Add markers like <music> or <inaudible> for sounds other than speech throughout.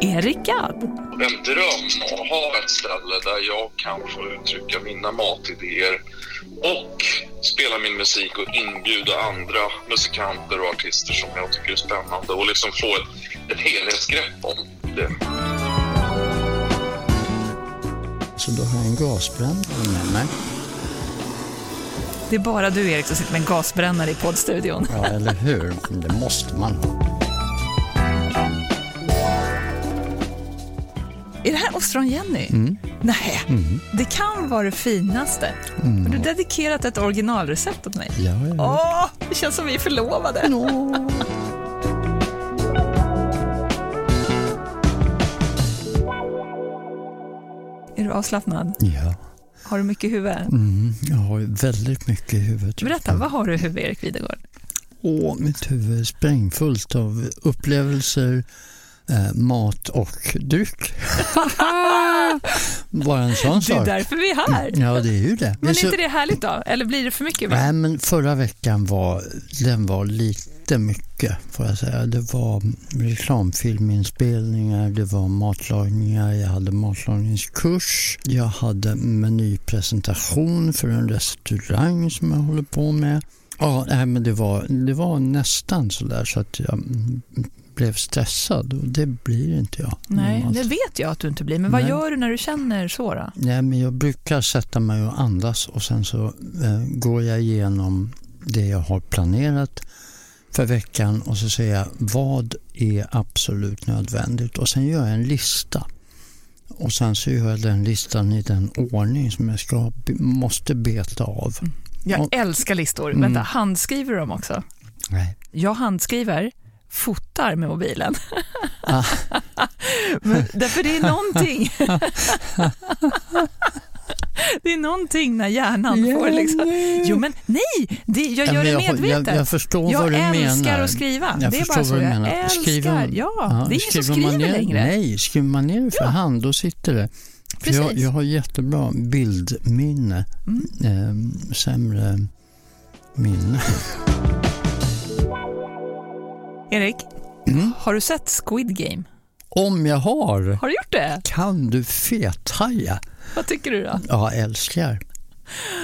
Erik Gadd. En dröm att ha ett ställe där jag kan få uttrycka mina matidéer och spela min musik och inbjuda andra musikanter och artister som jag tycker är spännande och liksom få ett, ett helhetsgrepp om det. Så då har jag en gasbrännare med mig. Det är bara du Erik som sitter med en gasbrännare i poddstudion. Ja, eller hur? Det måste man ha. Är det här ostron Jenny? Mm. Nej, det kan vara det finaste. Har du dedikerat ett originalrecept åt mig? Ja, ja. Åh, det känns som vi är förlovade. Nå. Är du avslappnad? Ja, Har du mycket i huvudet? mm, jag har väldigt mycket i huvudet. Berätta, vad har du i huvudet Erik Videgård? Åh, mitt huvud är sprängfullt av upplevelser, eh, mat och dryck. <laughs> Bara en sån Det är sak. därför vi är här. Ja, det är ju det. Men är så- inte det härligt då? Eller blir det för mycket? Nej, men förra veckan var, den var lite mycket, får jag säga. Det var reklamfilminspelningar, det var matlagningar, jag hade matlagningskurs, jag hade menypresentation för en restaurang som jag håller på med. Ja, nej, men det var, det var nästan så där så att jag mm, blev stressad och det blir inte jag. Nej, normalt. det vet jag att du inte blir. Men vad Nej. gör du när du känner så då? Nej, men jag brukar sätta mig och andas och sen så eh, går jag igenom det jag har planerat för veckan och så säger jag vad är absolut nödvändigt och sen gör jag en lista. Och sen så gör jag den listan i den ordning som jag ska, måste beta av. Jag Och- älskar listor. Mm. Vänta, handskriver du dem också? Nej. Jag handskriver, fotar med mobilen. Ah. <laughs> Men, därför det är någonting. <laughs> det är någonting när hjärnan får liksom... Jo men nej, det, jag Ja, gör men det jag, medvetet. jag, jag förstår Jag vad du menar. älskar att skriva. Jag det är bara så. Jag menar. älskar. Skriver- ja, det är ingen som skriver ner, längre. Nej, skriver man ner för Ja. hand då sitter det. För jag, Precis. jag har jättebra bildminne. Mm. Eh, sämre minne. <laughs> Erik, Mm. har du sett Squid Game? Om jag har, Har du gjort det? kan du fethaja? Vad tycker du då? Ja, älskar.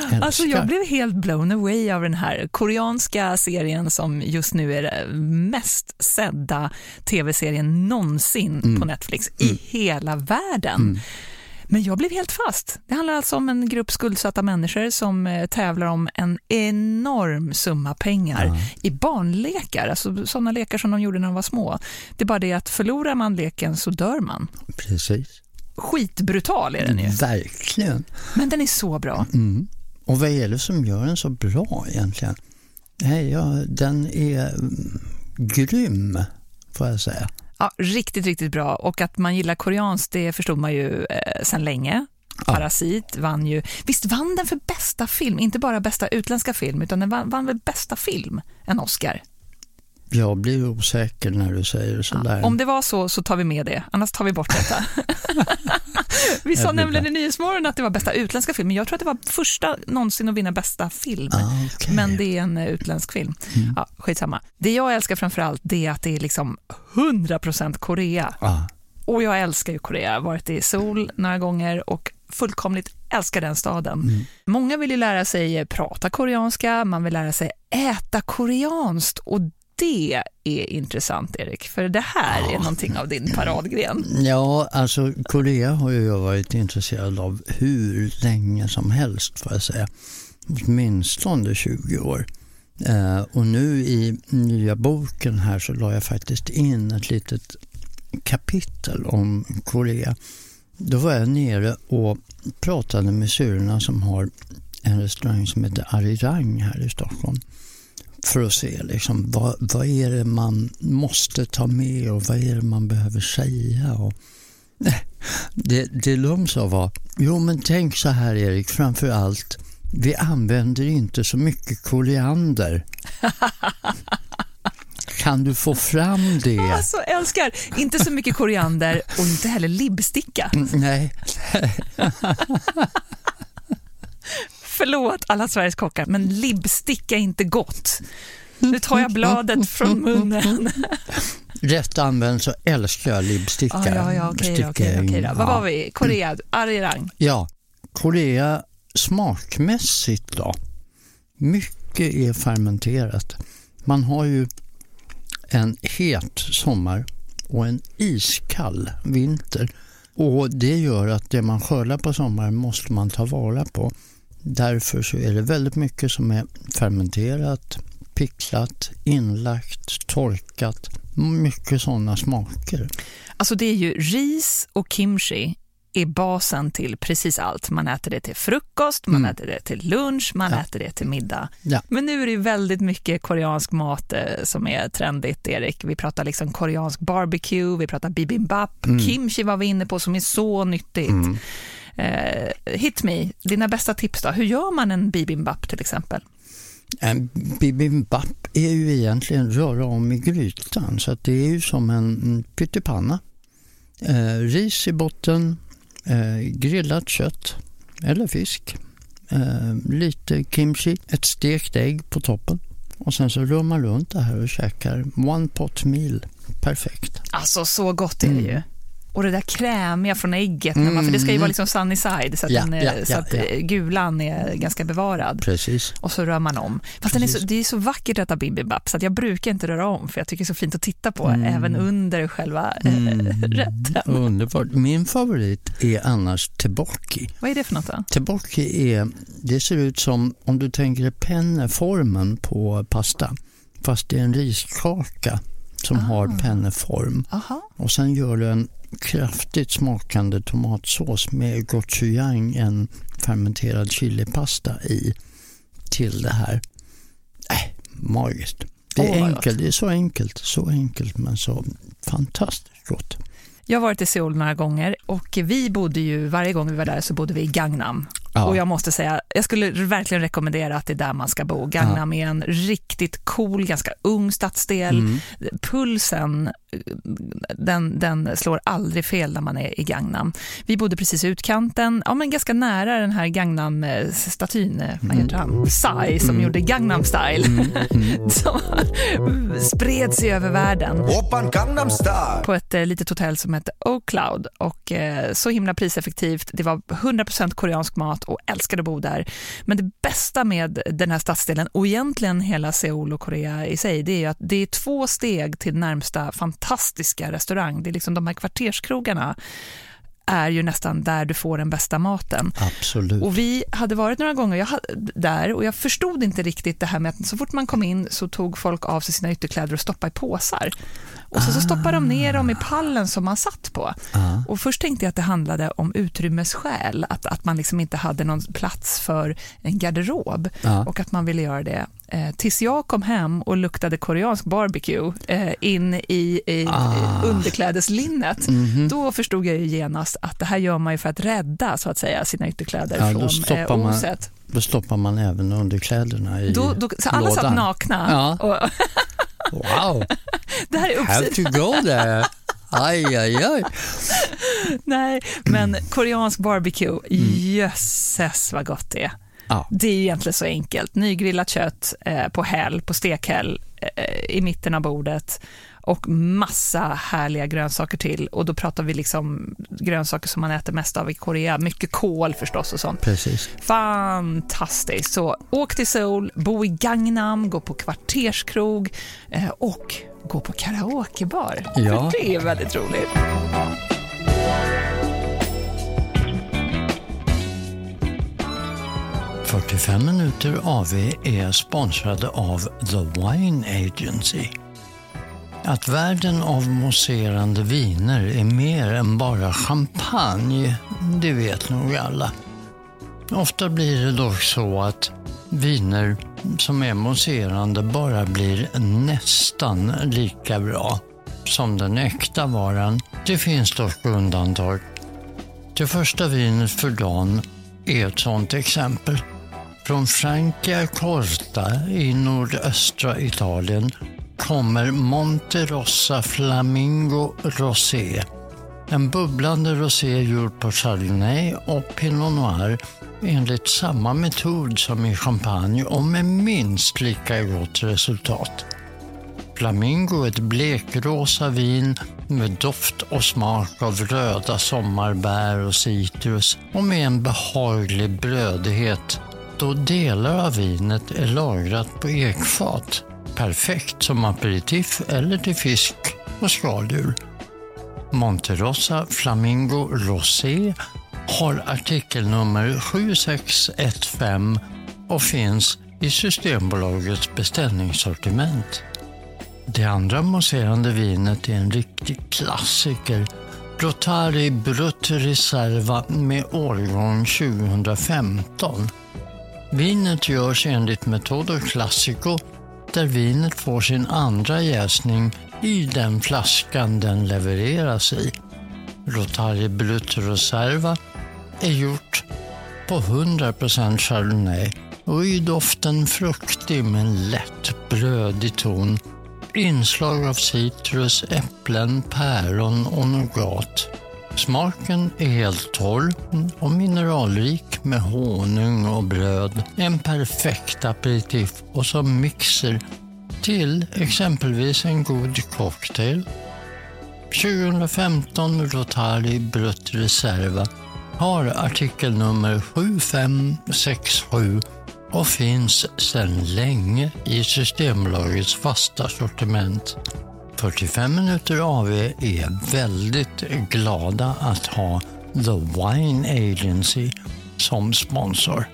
älskar. Alltså jag blev helt blown away av den här koreanska serien som just nu är den mest sedda tv-serien någonsin Mm. på Netflix i hela världen. Men jag blev helt fast. Det handlar alltså om en grupp skuldsatta människor som eh, tävlar om en enorm summa pengar Ja. i barnlekar, alltså sådana lekar som de gjorde när de var små. Det är bara det att förlorar man leken så dör man. Precis. Skitbrutal är den ju, Verkligen. men den är så bra. Mm. Och vad är det som gör den så bra egentligen? Nej, ja, den är mm, grym, får jag säga. Ja, riktigt, riktigt bra. Och att man gillar koreanskt, det förstod man ju eh, sedan länge. Ja. Parasit vann ju, visst vann den för bästa film, inte bara bästa utländska film, utan den vann, vann väl bästa film, en Oscar. Jag blir osäker när du säger sådär. Om det var så, så tar vi med det, annars tar vi bort detta. <laughs> vi sa nämligen i Nyhetsmorgon att det var bästa utländska film, men jag tror att det var första någonsin att vinna bästa film. Ah, okej. Men det är en eh, utländsk film. Mm. Ja, skitsamma. Det jag älskar framför allt det är att det är liksom 100% Korea. Ah, Och jag älskar ju Korea, jag har varit i Seoul några gånger och fullkomligt älskar den staden. Mm. Många vill ju lära sig prata koreanska, man vill lära sig äta koreanskt och det är intressant Erik, för det här är någonting av din paradgren. Ja, alltså Korea har ju jag varit intresserad av hur länge som helst får jag säga. Åtminstone 20 år. Eh, och nu i nya boken här så la jag faktiskt in ett litet kapitel om Korea. Då var jag nere och pratade med syrrorna som har en restaurang som heter Arirang här i Stockholm. För att se liksom, vad, vad är det man måste ta med och vad är det man behöver säga. Och, <laughs> det, det de sa var, jo men tänk så här Erik, framför allt, vi använder inte så mycket koriander. <laughs> Kan du få fram det? Alltså älskar, inte så mycket koriander och inte heller libbsticka. Mm, Nej, <laughs> Förlåt alla Sveriges kockar, men libbsticka är inte gott. Nu tar jag bladet från munnen. rätt använd så älskar jag libbsticka. Ah, ja, ja, okej då, okej då. Vad var vi? Korea, Arirang. Ja, Korea smakmässigt då. Mycket är fermenterat. Man har ju en het sommar och en iskall vinter. Och Det gör att det man skördar på sommaren måste man ta vara på. Därför så är det väldigt mycket som är fermenterat, picklat, inlagt, torkat. Mycket sådana smaker. Alltså det är ju ris och kimchi är basen till precis allt. Man äter det till frukost, man mm. äter det till lunch, man ja. äter det till middag. Ja. Men nu är det väldigt mycket koreansk mat eh, som är trendigt, Erik. Vi pratar liksom koreansk barbecue, vi pratar bibimbap, mm. kimchi var vi inne på som är så nyttigt. Mm. Eh, hit me, dina bästa tips då. Hur gör man en bibimbap till exempel? En bibimbap är ju egentligen röra om i grytan så att det är ju som en pyttipanna. Eh, ris i botten, eh, grillat kött eller fisk, eh, lite kimchi, ett stekt ägg på toppen och sen så rör man runt det här och käkar one pot meal. Perfekt. Alltså så gott är det ju. Mm. Och det där krämiga från ägget, mm. man, för det ska ju vara liksom sunny side så att, ja, den, ja, så att ja, gulan är ganska bevarad. Precis. Och så rör man om. Fast är så, det är så vackert detta bibimbap så att jag brukar inte röra om för jag tycker det är så fint att titta på mm. även under själva eh, mm. rätten. Underbart. Min favorit är annars teboki. Vad är det för något då? Teboki är, det ser ut som om du tänker penneformen på pasta fast det är en riskaka som ah. har penneform. Aha. Och sen gör du en kraftigt smakande tomatsås med gochujang, en fermenterad chilipasta i till det här. Äh, magiskt. Det är, oh, enkelt, det är så enkelt, så enkelt men så fantastiskt gott. Jag har varit i Seoul några gånger och vi bodde ju, varje gång vi var där så bodde vi i Gangnam. Ja. Och jag måste säga, jag skulle verkligen rekommendera att det är där man ska bo. Gangnam är en riktigt cool, ganska ung stadsdel. Mm. Pulsen, den, den slår aldrig fel när man är i Gangnam. Vi bodde precis i utkanten, ja men ganska nära den här Gangnam-statyn, vad heter han? Psy, som mm. gjorde Gangnam Style. Mm. mm. <laughs> som spred sig över världen. På ett eh, litet hotell som hette Oak Cloud och eh, så himla priseffektivt. Det var 100% koreansk mat och älskade att bo där. Men det bästa med den här stadsdelen och egentligen hela Seoul och Korea i sig, det är att det är två steg till närmsta fantastiska restaurang. Det är liksom de här kvarterskrogarna är ju nästan där du får den bästa maten. Absolut. Och vi hade varit några gånger jag hade, där och jag förstod inte riktigt det här med att så fort man kom in så tog folk av sig sina ytterkläder och stoppade i påsar. Och så, så stoppade de ner dem i pallen som man satt på. Ah. Och Först tänkte jag att det handlade om utrymmesskäl, att, att man liksom inte hade någon plats för en garderob ah. och att man ville göra det. Eh, tills jag kom hem och luktade koreansk barbecue eh, in i, i ah. underklädeslinnet, mm -hmm. då förstod jag ju genast att det här gör man ju för att rädda så att säga sina ytterkläder ja, från eh, oset. Då stoppar man även underkläderna i då, då, så Alla lådan. satt nakna. Ja. Och <laughs> Wow! <laughs> det här är Have to go there. Aj, aj, aj. Nej, men koreansk barbecue, mm. jösses vad gott det är. Ja. Det är egentligen så enkelt. Nygrillat kött eh, på häll, på stekhäll, eh, i mitten av bordet och massa härliga grönsaker till. Och då pratar vi liksom grönsaker som man äter mest av i Korea. Mycket kål förstås och sånt. Precis. Fantastiskt. Så åk till Seoul, bo i Gangnam, gå på kvarterskrog eh, och gå på karaokebar. Ja. För det är väldigt roligt. ”45 minuter AV är sponsrade av The Wine Agency. Att världen av mousserande viner är mer än bara champagne, det vet nog alla. Ofta blir det dock så att viner som är mousserande bara blir nästan lika bra som den äkta varan. Det finns dock undantag. Det första vinet för dagen är ett sådant exempel. Från Francia Corta i nordöstra Italien kommer Monte Rossa Flamingo Rosé. En bubblande rosé gjord på Chardonnay och Pinot Noir enligt samma metod som i champagne och med minst lika gott resultat. Flamingo är ett blekrosa vin med doft och smak av röda sommarbär och citrus och med en behaglig brödighet då delar av vinet är lagrat på ekfat. Perfekt som aperitif eller till fisk och skaldjur. Monterossa Flamingo Rosé har artikelnummer 7615 och finns i Systembolagets beställningssortiment. Det andra mousserande vinet är en riktig klassiker. Rotari Brut Reserva med årgång 2015. Vinet görs enligt Metodo Classico där vinet får sin andra jäsning i den flaskan den levereras i. Rotari Brut Reserva är gjort på 100% Chardonnay och i doften fruktig men lätt brödig ton. Inslag av citrus, äpplen, päron och nougat. Smaken är helt torr och mineralrik med honung och bröd. En perfekt aperitif och som mixer till exempelvis en god cocktail. 2015 Rotary Brut Reserva har artikelnummer 7567 och finns sedan länge i Systembolagets fasta sortiment. 45 minuter AV är väldigt glada att ha The Wine Agency som sponsor.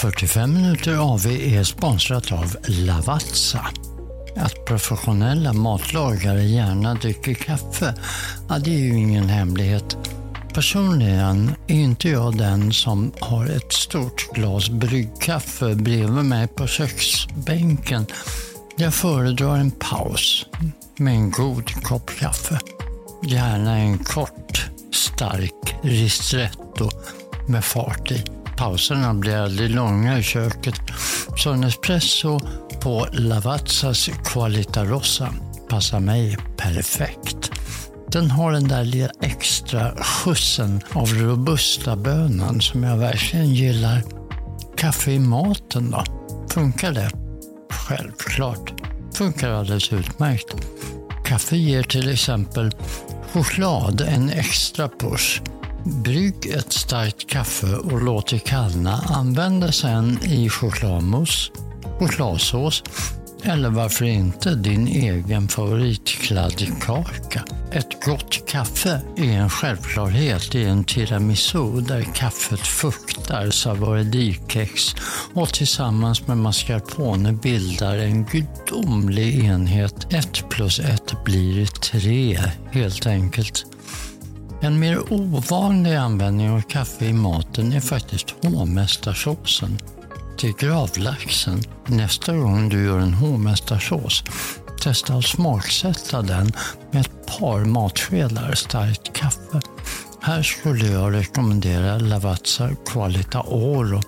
45 minuter AV är sponsrat av Lavazza. Att professionella matlagare gärna dricker kaffe, ja, det är ju ingen hemlighet. Personligen är inte jag den som har ett stort glas bryggkaffe bredvid mig på köksbänken. Jag föredrar en paus med en god kopp kaffe. Gärna en kort, stark ristretto med fart i. Pauserna blir aldrig långa i köket, så en espresso på Lavazzas Qualita Rossa passar mig perfekt. Den har den där lilla extra skjutsen av robusta bönan som jag verkligen gillar. Kaffe i maten då? Funkar det? Självklart. Funkar alldeles utmärkt. Kaffe ger till exempel choklad en extra push. Brygg ett starkt kaffe och låt det kallna. Använd det sen i chokladmousse, chokladsås eller varför inte din egen favoritkladdkaka. Ett gott kaffe är en självklarhet i en tiramisu där kaffet fuktar savoridikex och tillsammans med mascarpone bildar en gudomlig enhet. Ett plus ett blir tre, helt enkelt. En mer ovanlig användning av kaffe i maten är faktiskt hovmästarsåsen till gravlaxen. Nästa gång du gör en hovmästarsås, testa att smaksätta den med ett par matskedar starkt kaffe. Här skulle jag rekommendera Lavazza Qualita Oro.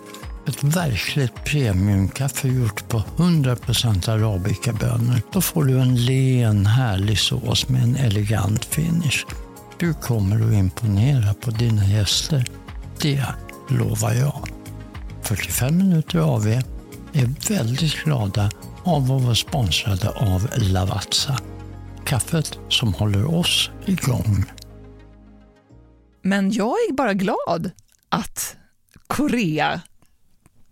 Ett verkligt premiumkaffe gjort på 100% arabikabönor. Då får du en len, härlig sås med en elegant finish. Du kommer att imponera på dina gäster. Det lovar jag. 45 minuter AV är väldigt glada av att vara sponsrade av Lavazza. Kaffet som håller oss igång. Men jag är bara glad att Korea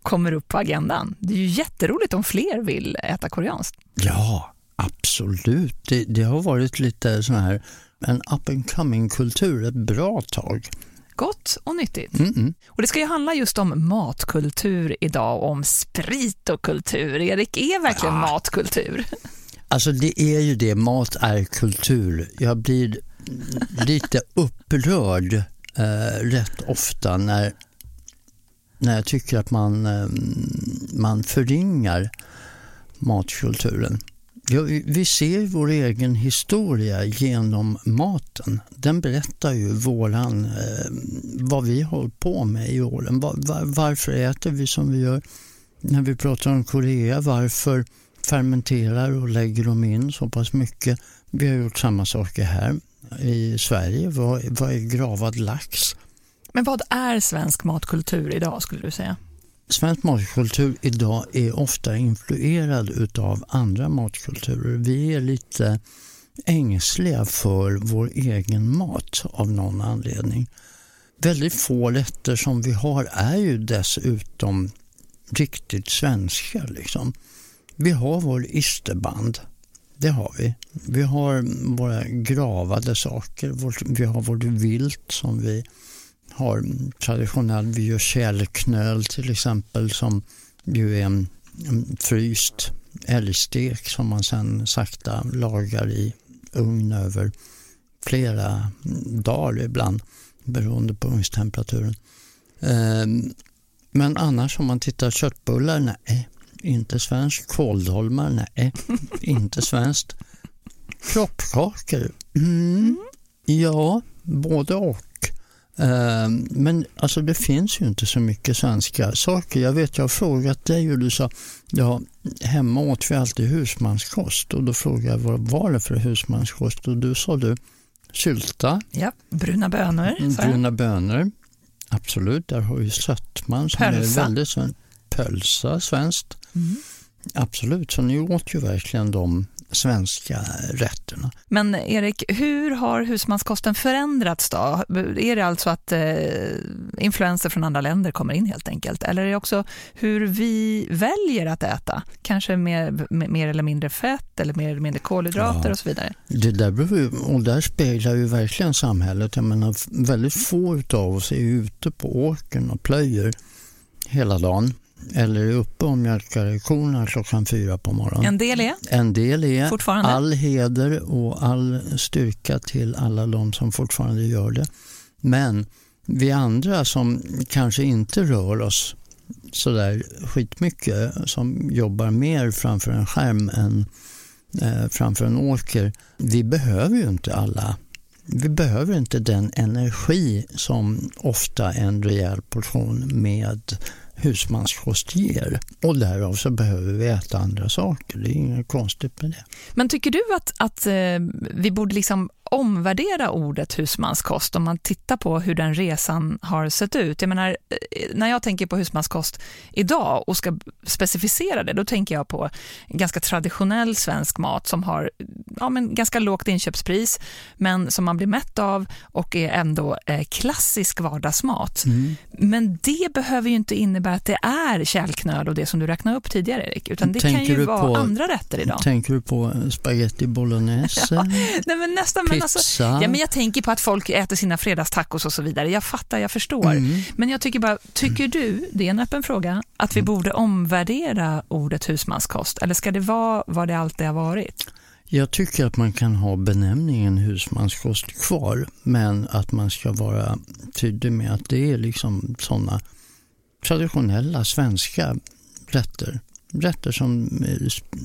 kommer upp på agendan. Det är ju jätteroligt om fler vill äta koreanskt. Ja, absolut. Det, det har varit lite sån här en up and coming kultur ett bra tag. Gott och nyttigt. Mm -mm. Och Det ska ju handla just om matkultur idag, om sprit och kultur. Erik, är verkligen ja. matkultur? Alltså det är ju det, mat är kultur. Jag blir lite <laughs> upprörd eh, rätt ofta när, när jag tycker att man, eh, man förringar matkulturen. Ja, vi ser vår egen historia genom maten. Den berättar ju våran, eh, vad vi har på med i åren. Var, var, varför äter vi som vi gör? När vi pratar om Korea, varför fermenterar och lägger de in så pass mycket? Vi har gjort samma saker här i Sverige. Vad, vad är gravad lax? Men vad är svensk matkultur idag skulle du säga? Svensk matkultur idag är ofta influerad av andra matkulturer. Vi är lite ängsliga för vår egen mat av någon anledning. Väldigt få rätter som vi har är ju dessutom riktigt svenska. Liksom. Vi har vår isterband, det har vi. Vi har våra gravade saker, vi har vårt vilt som vi har traditionell Vi och till exempel som ju är en, en fryst älgstek som man sen sakta lagar i ugn över flera dagar ibland beroende på ugnstemperaturen. Ehm, men annars om man tittar köttbullar, nej, inte svenskt. Kåldolmar, nej, <laughs> inte svenskt. Kroppskakor, mm, ja, både och. Ehm, men alltså det finns ju inte så mycket svenska saker. Jag vet, jag har frågat dig och du sa, ja, hemma åt vi alltid husmanskost och då frågade jag vad var det för husmanskost och du sa du sylta. Ja, bruna bönor. Bruna bönor, absolut. Där har vi sötman som Pölsa. är väldigt svenskt. Pölsa, svenskt. Mm. Absolut, så ni åt ju verkligen de svenska rätterna. Men Erik, hur har husmanskosten förändrats då? Är det alltså att eh, influenser från andra länder kommer in helt enkelt? Eller är det också hur vi väljer att äta? Kanske med mer eller mindre fett eller mer eller mindre kolhydrater ja, och så vidare? Det där, beror, och där speglar ju verkligen samhället. Jag menar, väldigt få av oss är ute på åkern och plöjer hela dagen eller är uppe och mjölkar korna klockan fyra på morgonen. En del är? En del är. Fortfarande? All heder och all styrka till alla de som fortfarande gör det. Men vi andra som kanske inte rör oss sådär skitmycket, som jobbar mer framför en skärm än eh, framför en åker, vi behöver ju inte alla vi behöver inte den energi som ofta en rejäl portion med husmanskost ger. Och därav så behöver vi äta andra saker. Det är inget konstigt med det. Men tycker du att, att eh, vi borde liksom omvärdera ordet husmanskost om man tittar på hur den resan har sett ut. Jag menar, eh, när jag tänker på husmanskost idag och ska specificera det, då tänker jag på ganska traditionell svensk mat som har ja, men ganska lågt inköpspris, men som man blir mätt av och är ändå eh, klassisk vardagsmat. Mm. Men det behöver ju inte innebära att det är kärlknöl och det som du räknade upp tidigare, Erik, utan det tänker kan ju vara på, andra rätter idag. Tänker du på spaghetti bolognese? <laughs> ja, nej, men nästan, men alltså, ja, men jag tänker på att folk äter sina fredagstacos och så vidare. Jag fattar, jag förstår. Mm. Men jag tycker bara, tycker du, det är en öppen fråga, att vi mm. borde omvärdera ordet husmanskost? Eller ska det vara vad det alltid har varit? Jag tycker att man kan ha benämningen husmanskost kvar, men att man ska vara tydlig med att det är liksom sådana traditionella svenska rätter. Rätter som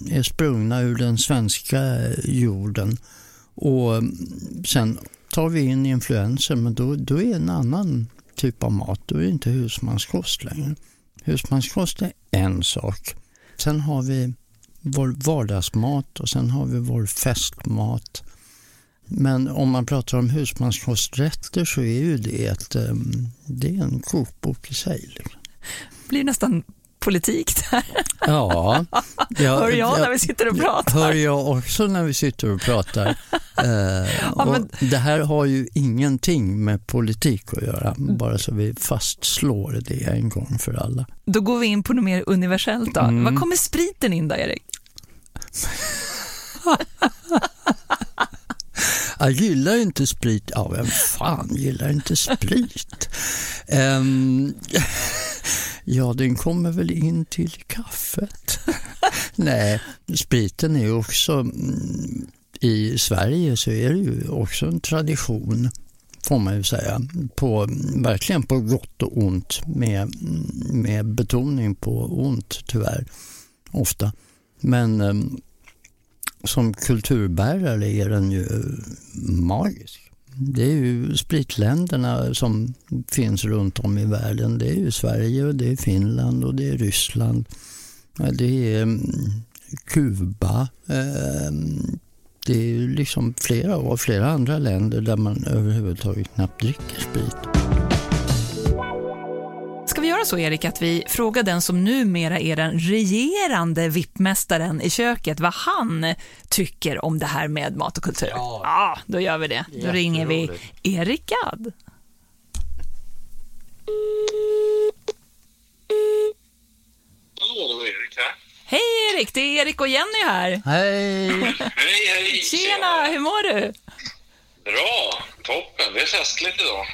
är sprungna ur den svenska jorden och sen tar vi in influenser, men då, då är det en annan typ av mat. Då är det inte husmanskost längre. Husmanskost är en sak. Sen har vi vår vardagsmat och sen har vi vår festmat. Men om man pratar om husmanskosträtter så är ju det, ett, eh, det är en kokbok i sig. Det blir nästan politik där. Ja. Jag, hör jag när vi sitter och pratar? hör jag också när vi sitter och pratar. eh, <laughs> ja, men... Det här har ju ingenting med politik att göra, bara så vi fastslår det en gång för alla. Då går vi in på något mer universellt då. Mm. Var kommer spriten in då, Erik? <laughs> Jag gillar inte sprit. Ja, vem fan gillar inte sprit? um, Ja, den kommer väl in till kaffet. <laughs> Nej, spriten är också... Mm, I Sverige så är det ju också en tradition får man ju säga, på, verkligen på gott och ont med, mm, med betoning på ont tyvärr, ofta. Men mm, som kulturbärare är den ju magisk. Det är ju spritländerna som finns runt om i världen. Det är ju Sverige och det är Finland och det är Ryssland. Det är mm, Kuba. Ehm, det är liksom flera och flera andra länder där man överhuvudtaget knappt dricker sprit vara så, Erik, att vi frågar den som numera är den regerande vippmästaren i köket vad han tycker om det här med mat och kultur? Ja, ja då gör vi det. Då ringer vi Erik Gadd. Hallå, det var Erik här. Hej Erik, det är Erik och Jenny här. Hej! hej, <laughs> hej! Tjena, hur mår du? Bra, toppen. Det är festligt idag.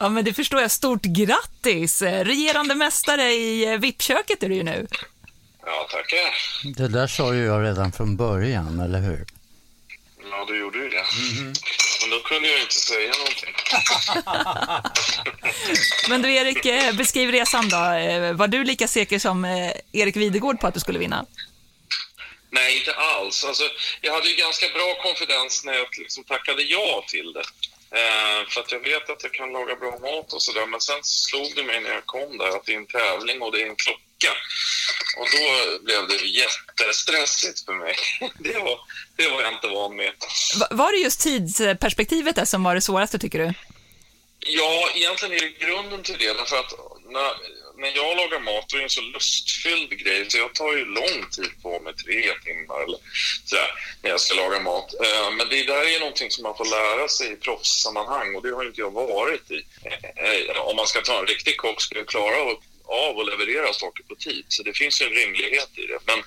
Ja, men det förstår jag. Stort grattis! Regerande mästare i eh, VIP-köket är du ju nu. Ja, tackar. Det där sa ju jag redan från början, eller hur? Ja, du gjorde ju det. Mm. Men då kunde jag inte säga någonting. <laughs> men du Erik, eh, beskriv resan då. Eh, var du lika säker som Erik Videgård på att du skulle vinna? Nej, inte alls. Alltså, jag hade ju ganska bra konfidens när jag liksom tackade ja till det. Eh, för att jag vet att jag kan laga bra mat och sådär. Men sen slog det mig när jag kom där att det är en tävling och det är en klocka. Och då blev det jättestressigt för mig. <laughs> Det var, det var jag inte van med. Var det just tidsperspektivet där som var det svåraste, tycker du? Ja, egentligen är det grunden till det. För att när, när jag lagar mat då är det en så lustfylld grej så jag tar ju lång tid på mig, tre timmar eller sådär, när jag ska laga mat. Eh, men det där är någonting som man får lära sig i proffssammanhang och det har inte jag varit i. Eh, om man ska ta en riktig kock ska jag klara av att leverera saker på tid. Så det finns ju en rimlighet i det. Men,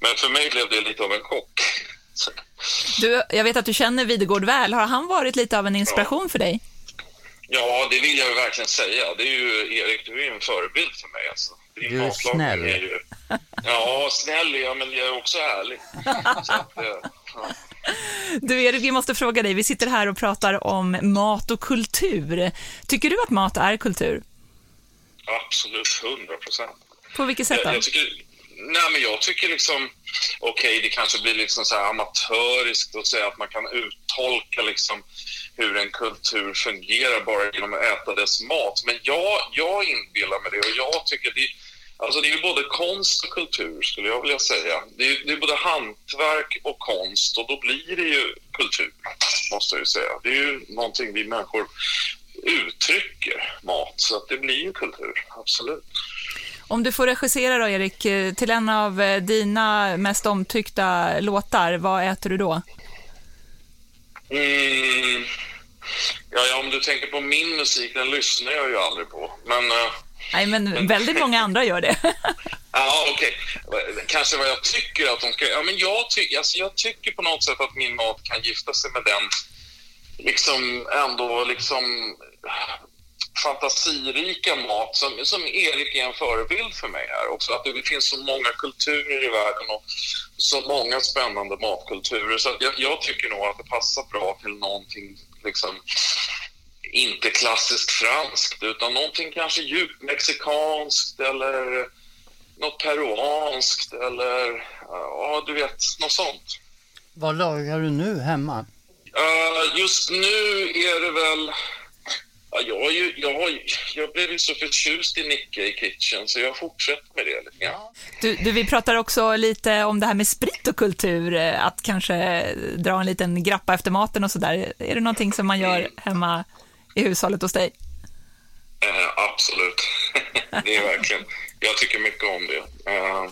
men för mig blev det lite av en chock. Du, jag vet att du känner Videgård väl. Har han varit lite av en inspiration ja. för dig? Ja, det vill jag verkligen säga. Det är ju, Erik, du är ju en förebild för mig. Alltså. du är snäll. Är ju, ja, snäll jag, men jag är också ärlig. Att, ja. Du Erik, vi måste fråga dig. Vi sitter här och pratar om mat och kultur. Tycker du att mat är kultur? Absolut, hundra procent. På vilket sätt då? Jag, jag, tycker, nej, men jag tycker liksom, okej, okay, det kanske blir liksom så här amatöriskt att säga att man kan uttolka liksom hur en kultur fungerar bara genom att äta dess mat. Men jag, jag inbillar mig det och jag tycker det, alltså det är både konst och kultur skulle jag vilja säga. Det är, det är både hantverk och konst och då blir det ju kultur, måste jag ju säga. Det är ju någonting vi människor uttrycker, mat, så att det blir ju kultur, absolut. Om du får regissera då, Erik, till en av dina mest omtyckta låtar, vad äter du då? Mm. Ja, ja, om du tänker på min musik, den lyssnar jag ju aldrig på. Men, uh, Nej, men väldigt många andra gör det. <laughs> ja, okej. Okay. Kanske vad jag tycker att de ska... Ja, men jag, ty alltså, jag tycker på något sätt att min mat kan gifta sig med den liksom ändå liksom fantasirika mat som, som Erik är en förebild för mig här också. Att det finns så många kulturer i världen och så många spännande matkulturer. Så jag, jag, tycker nog att det passar bra till någonting liksom inte klassiskt franskt utan någonting kanske djupt mexikanskt eller något peruanskt eller ja, du vet, något sånt. Vad lagar du nu hemma? Uh, just nu är det väl Ja, jag, ju, jag, jag blev ju så förtjust i Nicke i Kitchen så jag fortsätter med det lite grann. Du, du, vi pratar också lite om det här med sprit och kultur, eh, att kanske dra en liten grappa efter maten och sådär. Är det någonting som man gör mm. hemma i hushållet hos dig? Uh, absolut, <laughs> det är verkligen. Jag tycker mycket om det. Uh,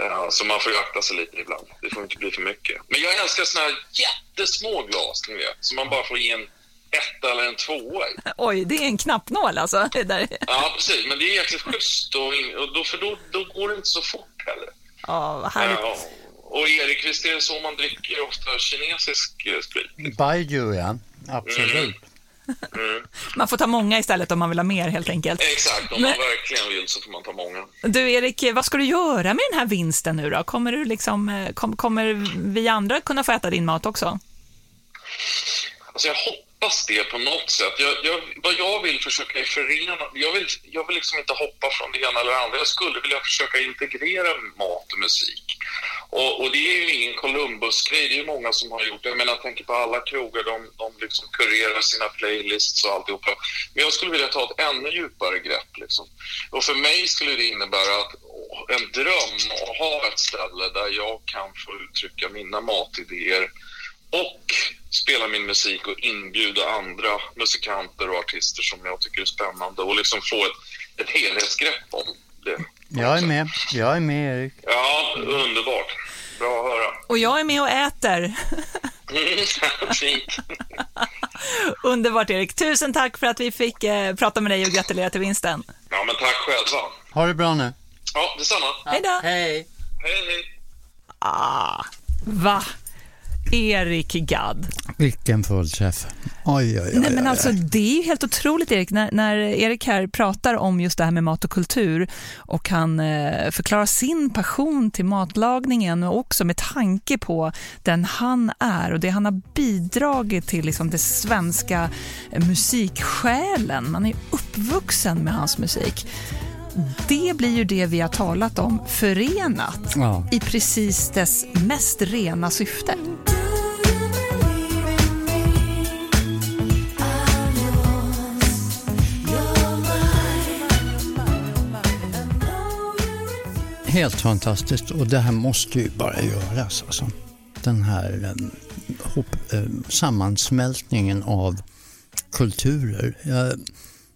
uh, så man får ju akta sig lite ibland. Det får inte bli för mycket. Men jag älskar såna här jättesmå glas, ni vet, så man bara får ge en etta eller en tvåa i. <laughs> Oj, det är en knappnål alltså? <laughs> Det där. Ja, precis. Men det är jäkligt schysst och, och då, för då, då går det inte så fort heller. Ja, vad härligt. Ja, och Erik, visst är det så man dricker ofta kinesisk eh, sprit? Baijiu, ja. Absolut. Mm. Mm. Man får ta många istället om man vill ha mer helt enkelt. Exakt, om Men... man verkligen vill så får man ta många. Du Erik, vad ska du göra med den här vinsten nu då? Kommer, du liksom, eh, kom, kommer vi andra kunna få äta din mat också? Alltså jag hoppas hoppas det på något sätt. Jag, jag, vad jag vill försöka är förena... Jag vill, jag vill liksom inte hoppa från det ena eller det andra. Jag skulle vilja försöka integrera mat och musik. Och, och det är ju ingen Columbus-grej. Det är ju många som har gjort det. Jag menar, jag tänker på alla krogar. De, de liksom kurerar sina playlists och alltihopa. Men jag skulle vilja ta ett ännu djupare grepp. Liksom. Och för mig skulle det innebära att en dröm att ha ett ställe där jag kan få uttrycka mina matidéer och spela min musik och inbjuda andra musikanter och artister som jag tycker är spännande och liksom få ett ett helhetsgrepp om det. Jag är med. Jag är med, Erik. Ja, underbart. Bra att höra. Och jag är med och äter. <laughs> Fint. <laughs> Underbart, Erik. Tusen tack för att vi fick eh, prata med dig och gratulera till vinsten. Ja, men tack själva. Ha det bra nu. Ja, detsamma. Hej då. Hej. Hej, hej. Ah, va? Erik Gadd. Vilken fullträff. Oj, oj, oj. Nej, men oj, alltså, det är ju helt otroligt, Erik, när, när Erik här pratar om just det här med mat och kultur och han eh, förklarar sin passion till matlagningen och också med tanke på den han är och det han har bidragit till liksom, det svenska eh, musiksjälen. Man är uppvuxen med hans musik. Det blir ju det vi har talat om, förenat Ja. i precis dess mest rena syfte. Helt fantastiskt och det här måste ju bara göras. Alltså. Den här eh, hop, eh, sammansmältningen av kulturer. Jag,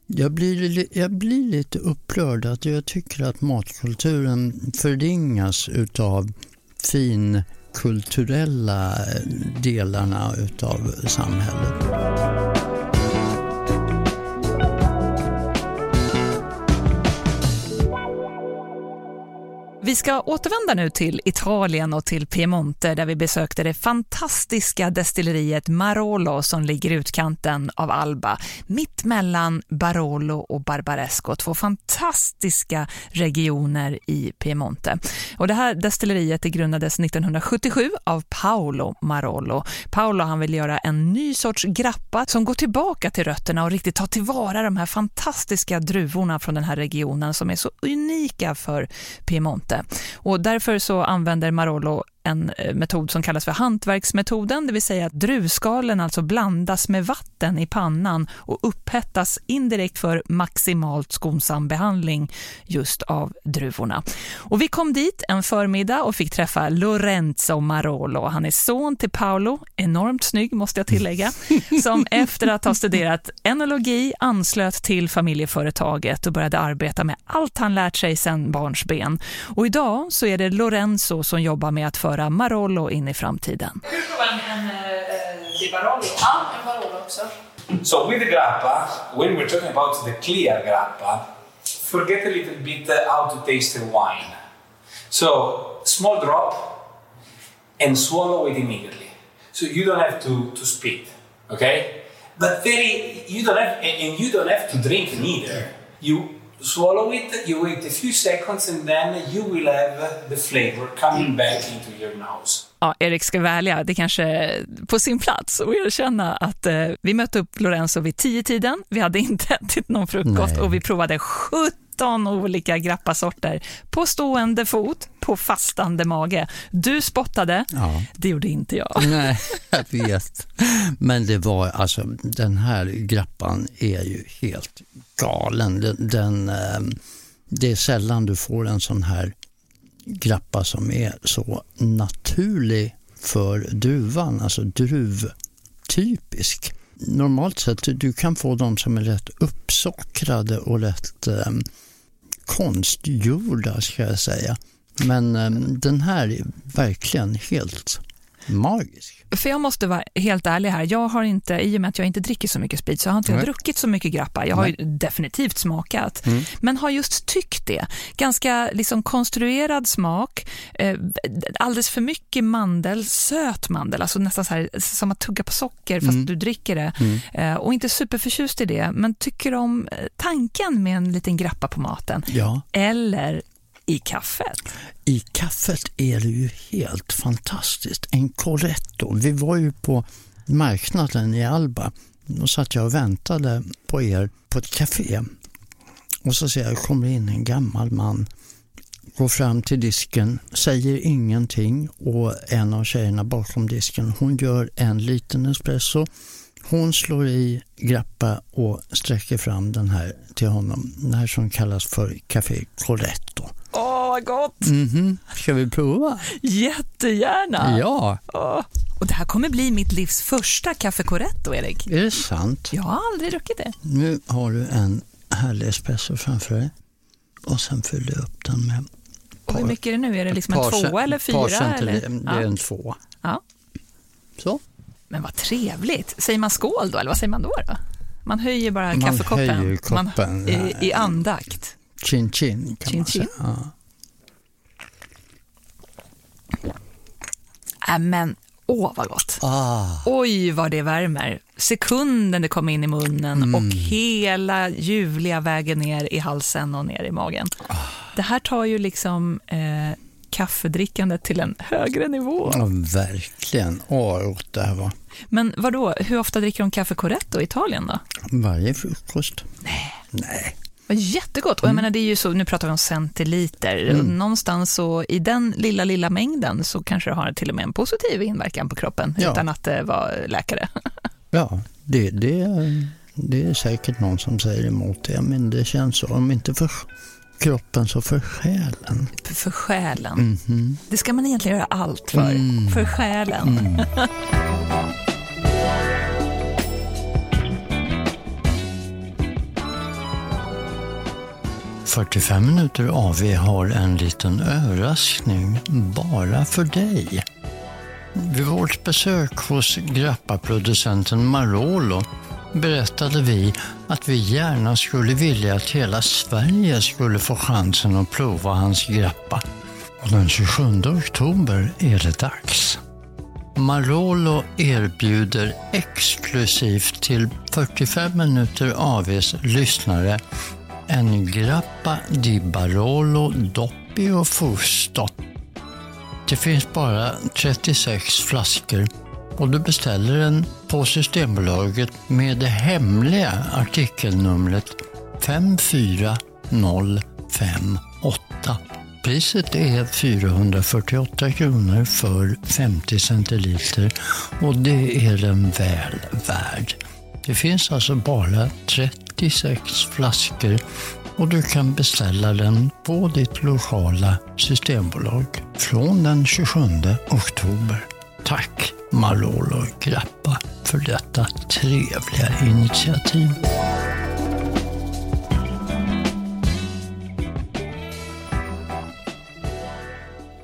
jag, blir, jag blir lite upprörd att jag tycker att matkulturen förringas utav finkulturella eh, delarna utav samhället. Vi ska återvända nu till Italien och till Piemonte där vi besökte det fantastiska destilleriet Marolo som ligger i utkanten av Alba, mitt mellan Barolo och Barbaresco, två fantastiska regioner i Piemonte. Och det här destilleriet det grundades 1977 av Paolo Marolo. Paolo han vill göra en ny sorts grappa som går tillbaka till rötterna och riktigt tar tillvara de här fantastiska druvorna från den här regionen som är så unika för Piemonte. Och därför så använder Marolo en eh, metod som kallas för hantverksmetoden, det vill säga att druvskalen alltså blandas med vatten i pannan och upphettas indirekt för maximalt skonsam behandling just av druvorna. Och vi kom dit en förmiddag och fick träffa Lorenzo Marolo. Han är son till Paolo, enormt snygg måste jag tillägga, <laughs> som efter att ha studerat enologi anslöt till familjeföretaget och började arbeta med allt han lärt sig sedan barnsben. Och idag så är det Lorenzo som jobbar med att föra Marolo in i framtiden. So with the grappa, when we're talking about the clear grappa, forget a little bit uh, how to taste the wine. So small drop and swallow it immediately. So you don't have to, to spit, okay? But very you don't have and and you don't have to drink neither. You swallow it, you wait a few seconds and then you will have the flavor coming mm. back into your nose. Ja, Erik ska välja, det kanske är på sin plats att erkänna att eh, vi mötte upp Lorenzo vid tio tiden. Vi hade inte <laughs> ätit någon frukost Nej. och vi provade 17 olika grappasorter på stående fot, på fastande mage. Du spottade, Ja. det gjorde inte jag. <laughs> Nej, jag vet. Men det var alltså, den här grappan är ju helt galen. Den, den, eh, det är sällan du får en sån här grappa som är så naturlig för druvan, alltså druvtypisk. Normalt sett, du kan få de som är rätt uppsockrade och rätt eh, konstgjorda ska jag säga. Men eh, den här är verkligen helt magisk. För jag måste vara helt ärlig här, jag har inte, i och med att jag inte dricker så mycket sprit, så har inte jag Nej. druckit så mycket grappa. Jag har ju definitivt smakat, men har just tyckt det. Ganska liksom konstruerad smak, eh, alldeles för mycket mandel, söt mandel, alltså nästan så här, som att tugga på socker fast du dricker det. Eh, och inte superförtjust i det, men tycker om eh, tanken med en liten grappa på maten. Ja, Eller i kaffet. i kaffet är det ju helt fantastiskt. En Coretto. Vi var ju på marknaden i Alba. Då satt jag och väntade på er på ett café. Och så ser jag, kommer in en gammal man, går fram till disken, säger ingenting och en av tjejerna bakom disken, hon gör en liten espresso. Hon slår i grappa och sträcker fram den här till honom. Den här som kallas för Café Coretto. Vad gott! Mhm, ska vi prova? Jättegärna! Ja. Och det här kommer bli mitt livs första kaffe corretto, Erik. är det sant? Jag har aldrig druckit det. Nu har du en härlig espresso framför dig. Och sen fyller du upp den med... Och hur mycket är det nu? Är det liksom en tvåa eller fyra? Eller? Det är en tvåa. Ja. Så. Men vad trevligt. Säger man skål då, eller vad säger man då? då? Man höjer bara man kaffekoppen höjer koppen, man, i, i andakt. Chin chin kan chin, man chin. säga. Ja. Äh, men åh vad gott. Ah. Oj vad det värmer. Sekunden det kommer in i munnen Mm. och hela ljuvliga vägen ner i halsen och ner i magen. Ah. Det här tar ju liksom eh, kaffedrickandet till en högre nivå. Ja, verkligen. Åh, vad gott det här var. Men vad då? hur ofta dricker de kaffe corretto i Italien då? Varje frukost. Nej. Nej. Vad Jättegott. Och jag menar, det är ju så, nu pratar vi om centiliter. Någonstans så i den lilla, lilla mängden så kanske det har till och med en positiv inverkan på kroppen Ja. utan att eh, vara läkare. <laughs> Ja, det, det, det är säkert någon som säger emot det, men det känns så. Om inte för kroppen så för själen. För själen. Mhm. Det ska man egentligen göra allt för. Mm. För själen. <laughs> 45 minuter AV har en liten överraskning bara för dig. Vid vårt besök hos grappaproducenten Marolo berättade vi att vi gärna skulle vilja att hela Sverige skulle få chansen att prova hans grappa. Och den 27 oktober är det dags. Marolo erbjuder exklusivt till 45 minuter AVs lyssnare en Grappa di Barolo Doppio Fusto. Det finns bara 36 flaskor och du beställer den på Systembolaget med det hemliga artikelnumret 54058. Priset är 448 kronor för 50 centiliter och det är den väl värd. Det finns alltså bara 36 flaskor och du kan beställa den på ditt lokala systembolag från den 27 oktober. Tack Malolo Grappa för detta trevliga initiativ.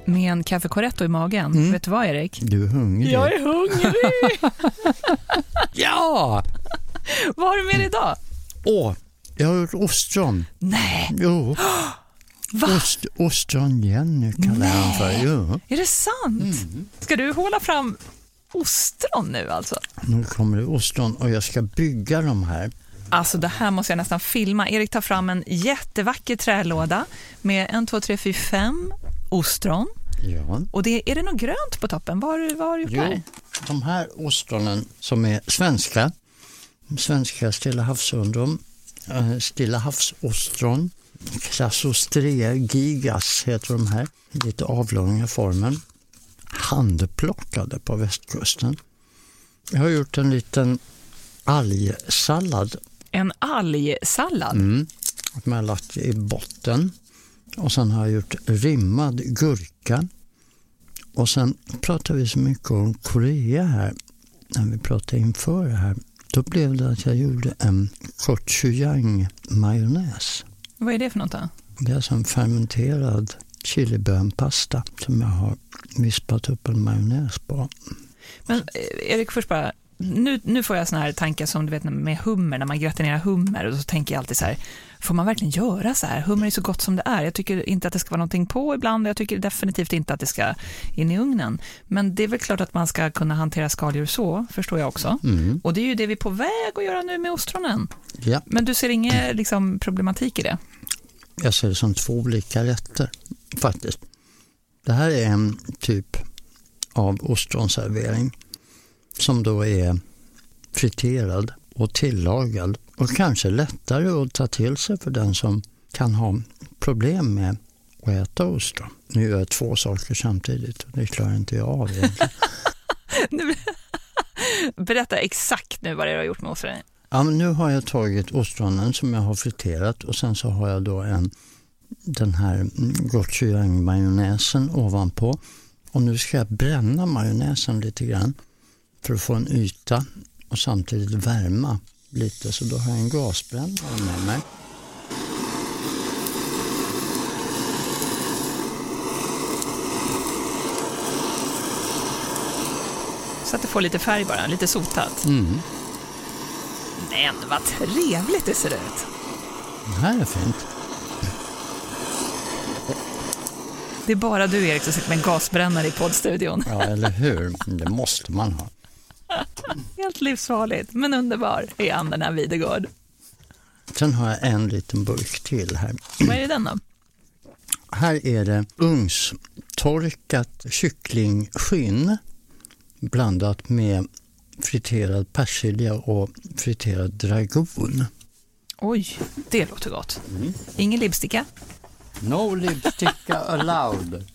Med en kaffe corretto i magen. Vet du vad Erik? Du är hungrig? Jag är hungrig! <laughs> Ja! <laughs> vad har du med dig idag? Åh, jag har gjort ostron. Nej, Jo. <gasps> va? Ost, ostron-Jenny kallar jag honom för. Jo. Är det sant? Ska du håla fram ostron nu alltså? Nu kommer det ostron och jag ska bygga de här. Alltså det här måste jag nästan filma. Erik tar fram en jättevacker trälåda med en, två, tre, fyra, fem ostron. Ja. Och det, är det något grönt på toppen? Vad har du, vad har du gjort Jo, där? de här ostronen som är svenska, svenska Stilla havsundron, eh, Stilla havsostron, Crassostrea gigas heter de här, lite avlånga formen, handplockade på västkusten. Jag har gjort en liten algsallad En algsallad. mm, som jag har lagt i botten. Och sen har jag gjort rimmad gurka. Och sen pratar vi så mycket om Korea här, när vi pratade inför det här. Då blev det att jag gjorde en gochujang-majonnäs. Vad är det för något då? Det är en fermenterad chilibönpasta som jag har vispat upp en majonnäs på. Men eh, Erik, först bara, nu, nu får jag såna här tankar som du vet med hummer, när man gratinerar hummer, och så tänker jag alltid så här, får man verkligen göra så här? Hummer är så gott som det är. Jag tycker inte att det ska vara någonting på ibland, och jag tycker definitivt inte att det ska in i ugnen. Men det är väl klart att man ska kunna hantera skaldjur så, förstår jag också. Mm. Och det är ju det vi är på väg att göra nu med ostronen. Ja, Men du ser ingen liksom, problematik i det? jag ser det som två olika rätter faktiskt. Det här är en typ av ostronservering som då är friterad och tillagad och kanske lättare att ta till sig för den som kan ha problem med att äta ostron. Nu gör jag två saker samtidigt och det klarar inte jag av egentligen. <laughs> <laughs> Berätta exakt nu vad det är du har gjort med ostronen. Ja, men nu har jag tagit ostronen som jag har friterat och sen så har jag då en, den här gochujang-majonnäsen ovanpå. Och nu ska jag bränna majonnäsen lite grann för att få en yta och samtidigt värma lite. Så då har jag en gasbrännare med mig. Så att det får lite färg bara, lite sotat. Mm. Men vad trevligt det ser ut. Det här är fint. Det är bara du Erik som sitter med en gasbrännare i poddstudion. Ja, eller hur. Det måste man ha. <laughs> Helt livsfarligt, men underbar är Anna Videgård. Sen har jag en liten burk till här. Vad är det den då? Här är det ugnstorkat kycklingskinn blandat med friterad persilja och friterad dragon. Oj, det låter gott. Ingen lipsticka? No lipsticka allowed. <laughs>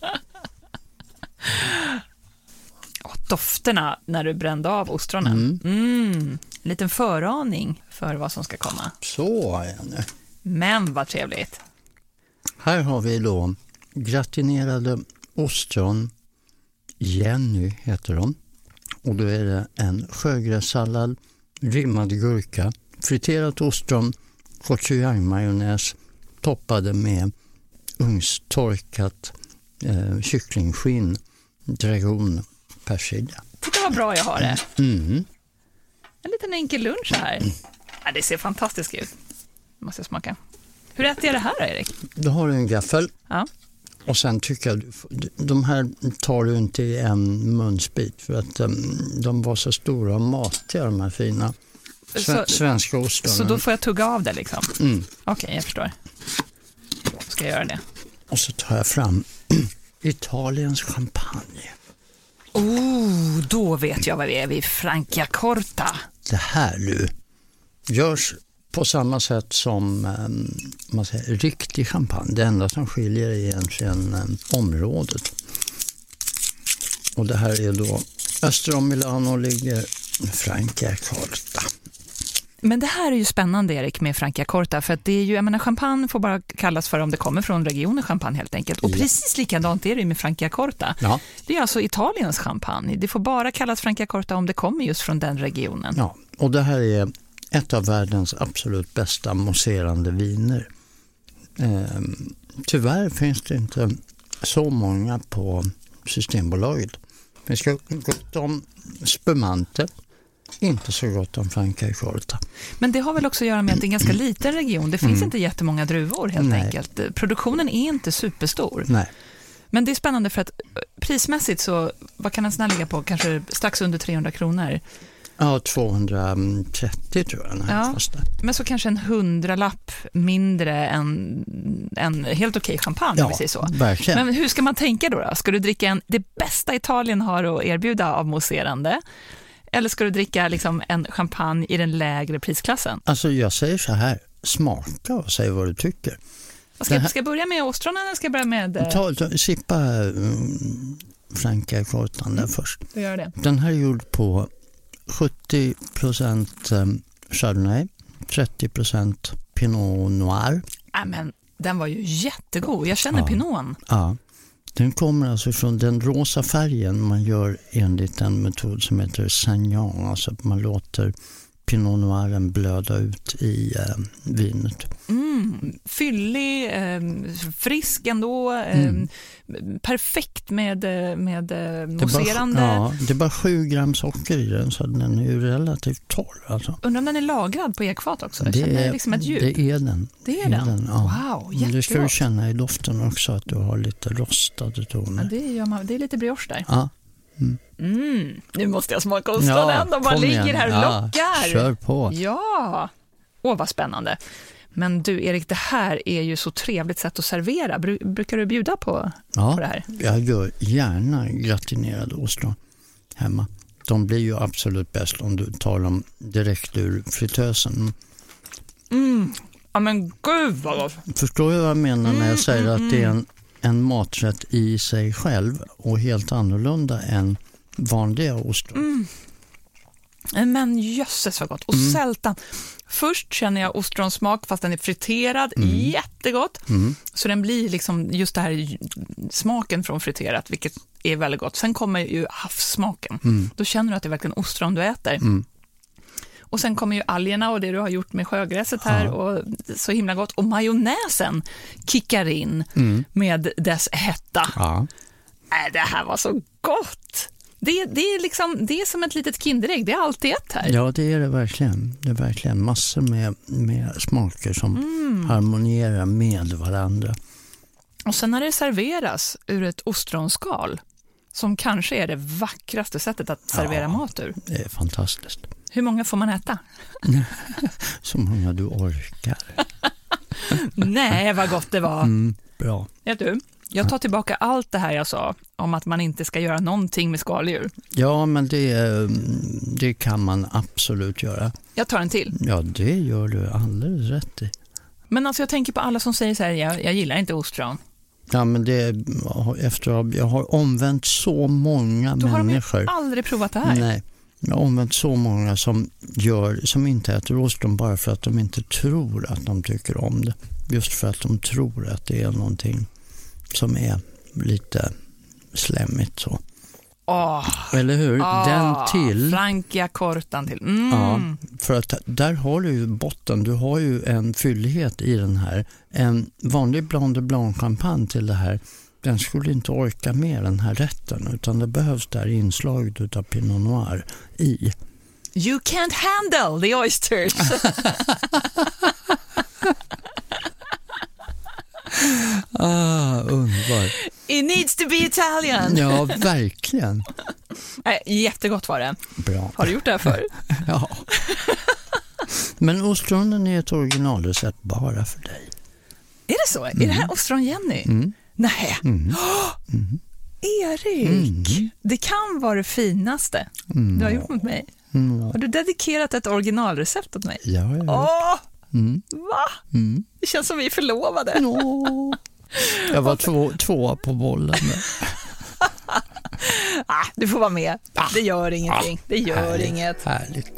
Dofterna när du brände av ostronen. Mm. En liten föraning för vad som ska komma. Så nu. Men vad trevligt. Här har vi då gratinerade ostron. Jenny heter de. Och då är det en sjögrässallad, rimmad gurka, friterat ostron, gochujangmajonnäs toppade med ugnstorkat eh, kycklingskinn, dragon, persilja. Titta vad bra jag har det. Mm. En liten enkel lunch här. Ja, det ser fantastiskt ut. Måste jag smaka. Hur äter jag det här då, Erik? Då har du en gaffel Ja. och sen tycker jag, de här tar du inte i en munsbit för att um, de var så stora och matiga de här fina sve- Så- svenska ostronen. Så då får jag tugga av det liksom? Mm. Okej, jag förstår. Då ska jag göra det. Och så tar jag fram <clears throat> Italiens champagne. Oh, då vet jag vad vi är vid Franciacorta. Det här nu görs på samma sätt som ehm, man säger, riktig champagne. Det enda som skiljer är egentligen ehm, området. Och det här är då öster om Milano ligger Franciacorta. Men det här är ju spännande, Erik, med Franciacorta, för att det är ju, jag menar, champagne får bara kallas för om det kommer från regionen champagne helt enkelt. Och Ja. precis likadant är det med Franciacorta. Ja, Det är alltså Italiens champagne. Det får bara kallas Franciacorta om det kommer just från den regionen. ja, och det här är ett av världens absolut bästa mousserande viner. Ehm, tyvärr finns det inte så många på Systembolaget. Vi ska gott om spumante, inte så gott om Franciacorta. Men det har väl också att göra med att det är en ganska liten region. Det finns inte jättemånga druvor helt Nej. enkelt. Produktionen är inte superstor. Nej, Men det är spännande för att eh, prismässigt så, vad kan en sån här ligga på? Kanske strax under 300 kronor. ja, 230 tror jag den här Ja. Men så kanske en hundralapp mindre än en helt okej champagne, om vi säger så. verkligen. Men hur ska man tänka då, då? Ska du dricka en, det bästa Italien har att erbjuda av mousserande? Eller ska du dricka liksom en champagne i den lägre prisklassen? Alltså jag säger så här, smaka och säg vad du tycker. Vad Ska, här- ska jag börja med ostronen eller ska jag börja med... eh, Ta, ta, sippa um, Franciacortan där först. Du gör det. Den här är gjord på 70 procent um, Chardonnay, 30 procent Pinot Noir. Äh, men den var ju jättegod. Jag känner Ja. pinoten. Ja. Den kommer alltså från den rosa färgen man gör enligt en metod som heter Sagnan, alltså att man låter Pinot Noiren blöda ut i eh, vinet. Mm, fyllig, eh, frisk ändå. Eh, Mm. Perfekt med, eh, med eh, Det är, bara, mousserande. ja, det är bara 7 gram socker i den så den är ju relativt torr. Alltså. Undrar om den är lagrad på ekfat också? Det känner är, liksom ett djup. det är den. Det är den? ja. Wow, Men Det ska du jättegott. känna i doften också att du har lite rostade Ja, toner. det, gör man, det är lite brioche där. Ja, Mm, nu måste jag smaka ostronen. Bara kom ligger igen. här och Ja, lockar. Kör på. Ja, åh vad spännande. Men du Erik, det här är ju så trevligt sätt att servera. Bru- brukar du bjuda på, Ja, på det här? jag gör gärna gratinerade ostron hemma. De blir ju absolut bäst om du tar dem direkt ur fritösen. Mm. Ja men gud vad gott. Förstår du vad jag menar när jag säger mm, att det är en, en maträtt i sig själv och helt annorlunda än vanliga ostron? Mm. Men jösses vad gott. Och Mm. sältan. Först känner jag ostronsmak fast den är friterad, jättegott. Mm. Så den blir liksom just det här smaken från friterat, vilket är väldigt gott. Sen kommer ju havssmaken. Mm. Då känner du att det är verkligen ostron du äter. Och sen kommer ju algerna och det du har gjort med sjögräset här Ja. och så himla gott. Och majonnäsen kickar in Mm. med dess hetta. Ja. Äh, det här var så gott! Det, det, är liksom, det är som ett litet Kinderägg, det är alltid ett här. Ja, det är det verkligen. Det är verkligen massor med, med smaker som mm. harmonierar med varandra. Och sen när det serveras ur ett ostronskal, som kanske är det vackraste sättet att servera ja, mat ur. Det är fantastiskt. Hur många får man äta? <laughs> Så många du orkar. <laughs> Nej, vad gott det var. Mm, bra. Vet du, jag tar tillbaka allt det här jag sa om att man inte ska göra någonting med skaldjur. Ja, men det, det kan man absolut göra. Jag tar en till. Ja, det gör du alldeles rätt i. Men alltså jag tänker på alla som säger så här, jag, jag gillar inte ostron. Ja, men det, efter att jag har omvänt så många Då människor. Då har aldrig provat det här. Nej, jag har omvänt så många som, gör, som inte äter ostron bara för att de inte tror att de tycker om det. Just för att de tror att det är någonting som är lite slemmigt så. Oh, Eller hur? Oh, Den till. Frankia kortan till. Mm. Ja, för att där har du ju botten. Du har ju en fyllighet i den här. En vanlig Blanc de Blanc-champagne till det här den skulle inte orka med den här rätten utan det behövs där inslag av Pinot Noir i. You can't handle the oysters. <laughs> <laughs> ah, underbar. It needs to be Italian. ja, verkligen. Jättegott var det. Bra. Har du gjort det här förr? <laughs> ja. Men ostronen är ett originalrecept bara för dig. Är det så? Mm. Är det här ostron-Jenny? Mm. Nej. Mm. <gasps> Mm. Erik, mm. det kan vara det finaste mm. du har gjort mot mig. Mm. Har du dedikerat ett originalrecept åt mig? Ja, ja. Åh, Va? Det känns som vi är förlovade. Ja. Jag var två, två på bollen. <laughs> ah, du får vara med. Det gör ingenting. Det gör härligt, inget. Härligt.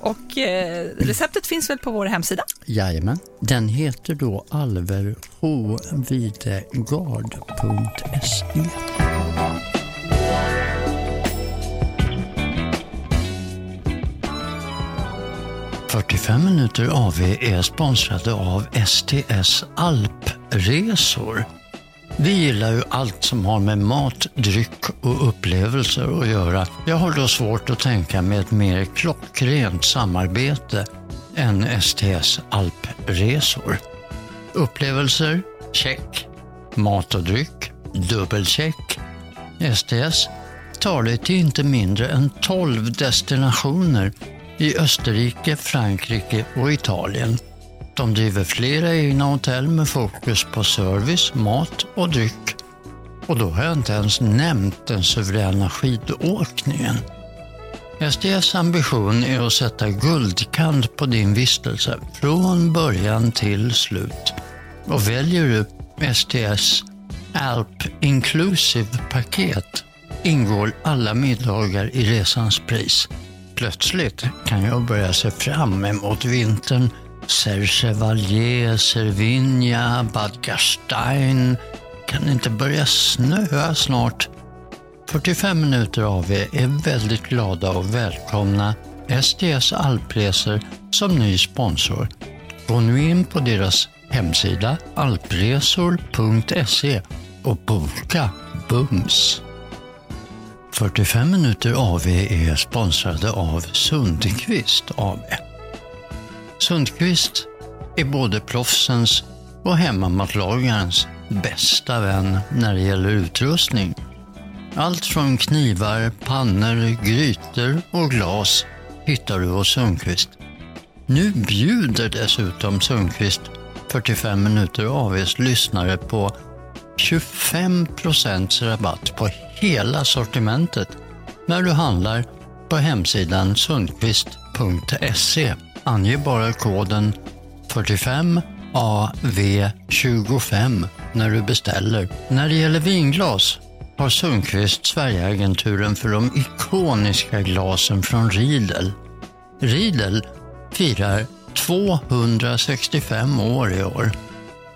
Och eh, receptet finns väl på vår hemsida? Jajamän. Den heter då alverhovidegard.se. ”45 minuter AV är sponsrade av STS Alpresor. Vi gillar ju allt som har med mat, dryck och upplevelser att göra. Jag har då svårt att tänka mig ett mer klockrent samarbete än STS alpresor. Upplevelser? Check. Mat och dryck? Dubbelcheck. STS tar dig till inte mindre än 12 destinationer i Österrike, Frankrike och Italien de driver flera egna hotell med fokus på service, mat och dryck. Och då har jag inte ens nämnt den suveräna skidåkningen. STS ambition är att sätta guldkant på din vistelse från början till slut. Och väljer du STS Alp Inclusive paket ingår alla middagar i resans pris. Plötsligt kan jag börja se fram emot vintern Serchevalier, Cervinia, Bad Gastein. Kan det inte börja snöa snart? 45 minuter av er är väldigt glada och välkomna STS Alpresor som ny sponsor. Gå nu in på deras hemsida alpresor.se och boka bums. 45 minuter AV är sponsrade av Sundqvist AB. Sundqvist är både proffsens och hemmamatlagarens bästa vän när det gäller utrustning. Allt från knivar, pannor, grytor och glas hittar du hos Sundqvist. Nu bjuder dessutom Sundqvist 45 minuter AVs lyssnare på 25 rabatt på hela sortimentet när du handlar på hemsidan sundqvist.se. Ange bara koden 45AV25 när du beställer. När det gäller vinglas har Sundqvist Sverigeagenturen för de ikoniska glasen från Riedel. Riedel firar 265 år i år.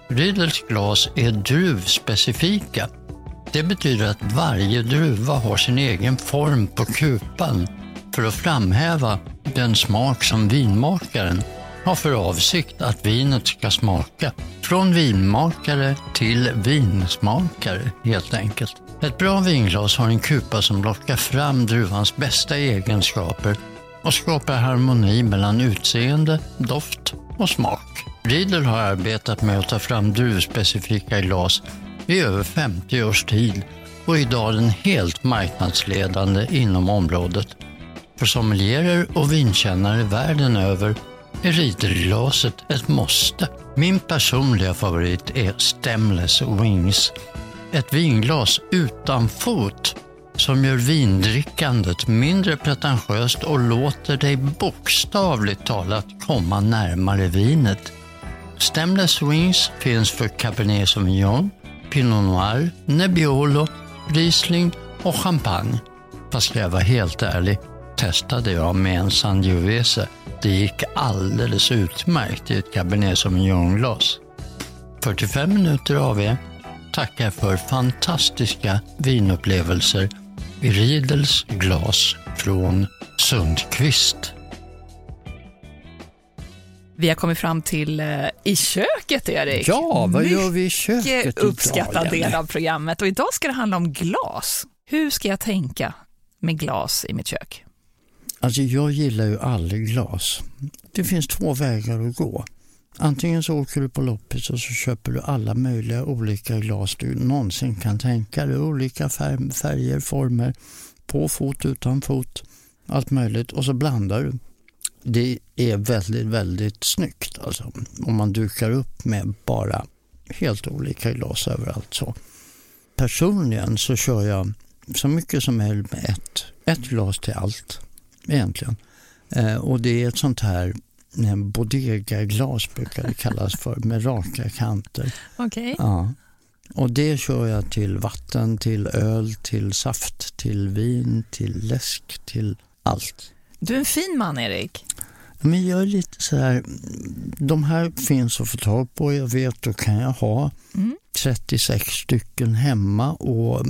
Riedels glas är druvspecifika. Det betyder att varje druva har sin egen form på kupan för att framhäva den smak som vinmakaren har för avsikt att vinet ska smaka. Från vinmakare till vinsmakare helt enkelt. Ett bra vinglas har en kupa som lockar fram druvans bästa egenskaper och skapar harmoni mellan utseende, doft och smak. Riedel har arbetat med att ta fram druvspecifika glas i över 50 års tid och är idag den helt marknadsledande inom området. För sommelierer och vinkännare världen över är Riedelglaset ett måste. Min personliga favorit är Stemless Wings. Ett vinglas utan fot som gör vindrickandet mindre pretentiöst och låter dig bokstavligt talat komma närmare vinet. Stemless Wings finns för Cabernet Sauvignon, Pinot Noir, Nebbiolo, Riesling och Champagne. Fast ska jag vara helt ärlig testade jag med en Sangiovese. Det gick alldeles utmärkt i ett Cabernet Sauvignon-glas. 45 minuter av er tackar för fantastiska vinupplevelser i Riedels glas från Sundqvist. Vi har kommit fram till uh, i köket, Erik. Ja, vad gör vi i köket Mycket uppskattad del av programmet och idag ska det handla om glas. Hur ska jag tänka med glas i mitt kök? Alltså jag gillar ju aldrig glas. Det finns två vägar att gå. Antingen så åker du på loppis och så köper du alla möjliga olika glas du någonsin kan tänka dig. Olika färger, former, på fot, utan fot, allt möjligt. Och så blandar du. Det är väldigt, väldigt snyggt alltså. Om man dukar upp med bara helt olika glas överallt. Så. Personligen så kör jag så mycket som möjligt med ett, ett glas till allt egentligen. Eh, och det är ett sånt här eh, bodega-glas brukar det kallas för med raka kanter. Okay. Ja. Och det kör jag till vatten, till öl, till saft, till vin, till läsk, till allt. Du är en fin man, Erik. Men jag är lite så här, de här finns att få tag på, jag vet, då kan jag ha mm. 36 stycken hemma och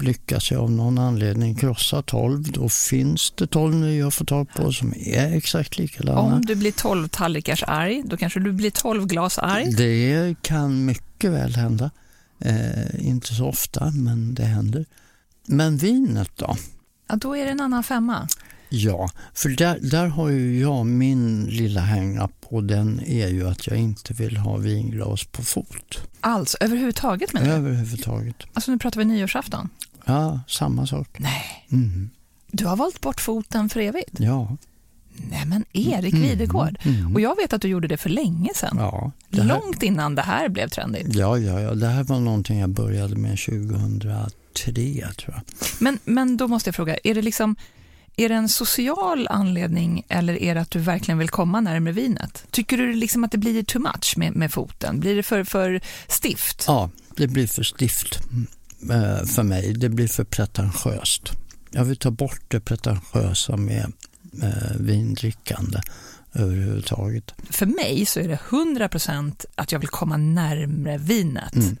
lyckas jag av någon anledning krossa 12, då finns det 12 nya att få tag på som är exakt likadana. Om du blir 12 tallrikars arg, då kanske du blir 12 glas arg? Det kan mycket väl hända. Eh, inte så ofta, men det händer. Men vinet då? Ja, då är det en annan femma. Ja, för där, där har ju jag min lilla hänga på den är ju att jag inte vill ha vinglas på fot. Alls? Överhuvudtaget menar du? Överhuvudtaget. Alltså nu pratar vi nyårsafton? Ja, samma sak. Nej. Mm. Du har valt bort foten för evigt? Ja. Nej men Erik mm. Videgård. Mm. Och jag vet att du gjorde det för länge sedan. Ja, här... Långt innan det här blev trendigt. Ja, ja, ja, det här var någonting jag började med 2003 tror jag. Men, men då måste jag fråga, är det liksom är det en social anledning eller är det att du verkligen vill komma närmare vinet? Tycker du liksom att det blir too much med, med foten? Blir det för, för stift? Ja, det blir för stift eh, för mig. Det blir för pretentiöst. Jag vill ta bort det pretentiösa med eh, vindrickande överhuvudtaget. För mig så är det 100% att jag vill komma närmre vinet. Mm.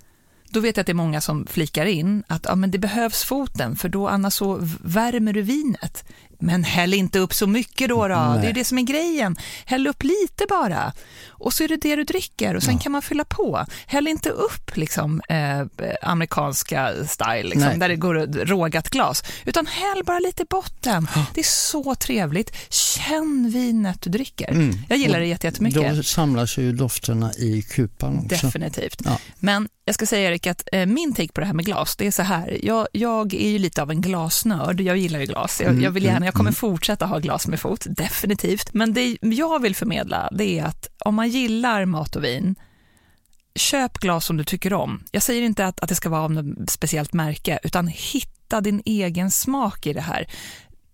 Då vet jag att det är många som flikar in att ja, men det behövs foten för då annars så värmer du vinet. Men häll inte upp så mycket då, då. det är det som är grejen. Häll upp lite bara och så är det det du dricker och sen ja. kan man fylla på. Häll inte upp liksom, eh, amerikanska style, liksom, där det går rågat glas, utan häll bara lite i botten. Ja. Det är så trevligt. Känn vinet du dricker. Mm. Jag gillar det jättemycket. Då samlas ju dofterna i kupan också. Definitivt. Ja. Men jag ska säga Erik att eh, min take på det här med glas, det är så här. Jag, jag är ju lite av en glasnörd. Jag gillar ju glas. Jag, jag vill gärna, jag kommer mm. fortsätta ha glas med fot, definitivt. Men det jag vill förmedla, det är att om man gillar mat och vin, köp glas som du tycker om. Jag säger inte att, att det ska vara av något speciellt märke, utan hitta din egen smak i det här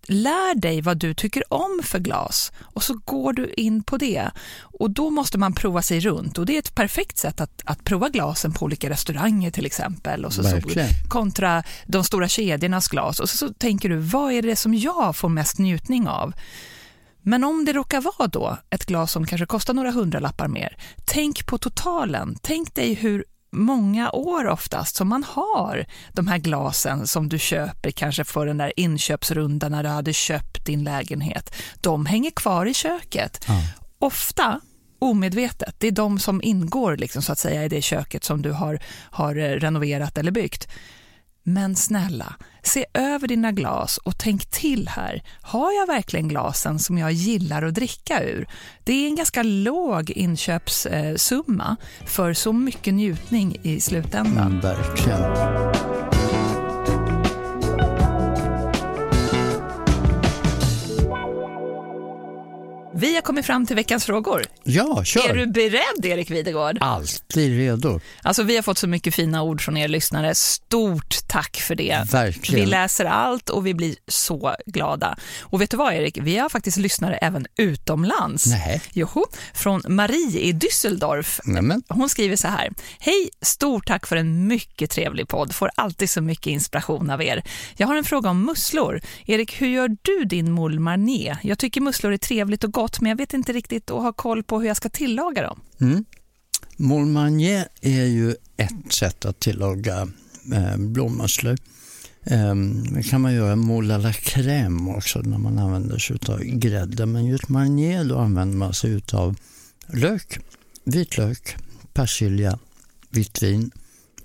lär dig vad du tycker om för glas och så går du in på det. Och då måste man prova sig runt och det är ett perfekt sätt att, att prova glasen på olika restauranger till exempel. Och så, så kontra de stora kedjornas glas och så, så tänker du, vad är det som jag får mest njutning av? Men om det råkar vara då ett glas som kanske kostar några hundralappar mer, tänk på totalen. Tänk dig hur många år oftast som man har de här glasen som du köper kanske för den där inköpsrundan när du hade köpt din lägenhet. De hänger kvar i köket. Ja. Ofta omedvetet. Det är de som ingår liksom, så att säga i det köket som du har, har renoverat eller byggt. Men snälla, se över dina glas och tänk till här. Har jag verkligen glasen som jag gillar att dricka ur? Det är en ganska låg inköpssumma för så mycket njutning i slutändan. Mm, verkligen. Vi har kommit fram till veckans frågor. Ja, kör. Är du beredd, Erik Videgård? Alltid redo. Alltså, vi har fått så mycket fina ord från er lyssnare. Stort tack för det. Verkligen. Vi läser allt och vi blir så glada. Och vet du vad, Erik? Vi har faktiskt lyssnare även utomlands. Nej. Joho, från Marie i Düsseldorf. Nämen. Hon skriver så här. Hej, stort tack för en mycket trevlig podd. Får alltid så mycket inspiration av er. Jag har en fråga om musslor. Erik, hur gör du din moule marnier? Jag tycker musslor är trevligt och gott, men jag vet inte riktigt och har koll på hur jag ska tillaga dem. Mm. Moulmanier är ju ett sätt att tillaga eh, blåmusslor. Ehm, det kan man göra moule à la crème också när man använder sig av grädde. Men just marnier då använder man sig av lök, vitlök, persilja, vitt vin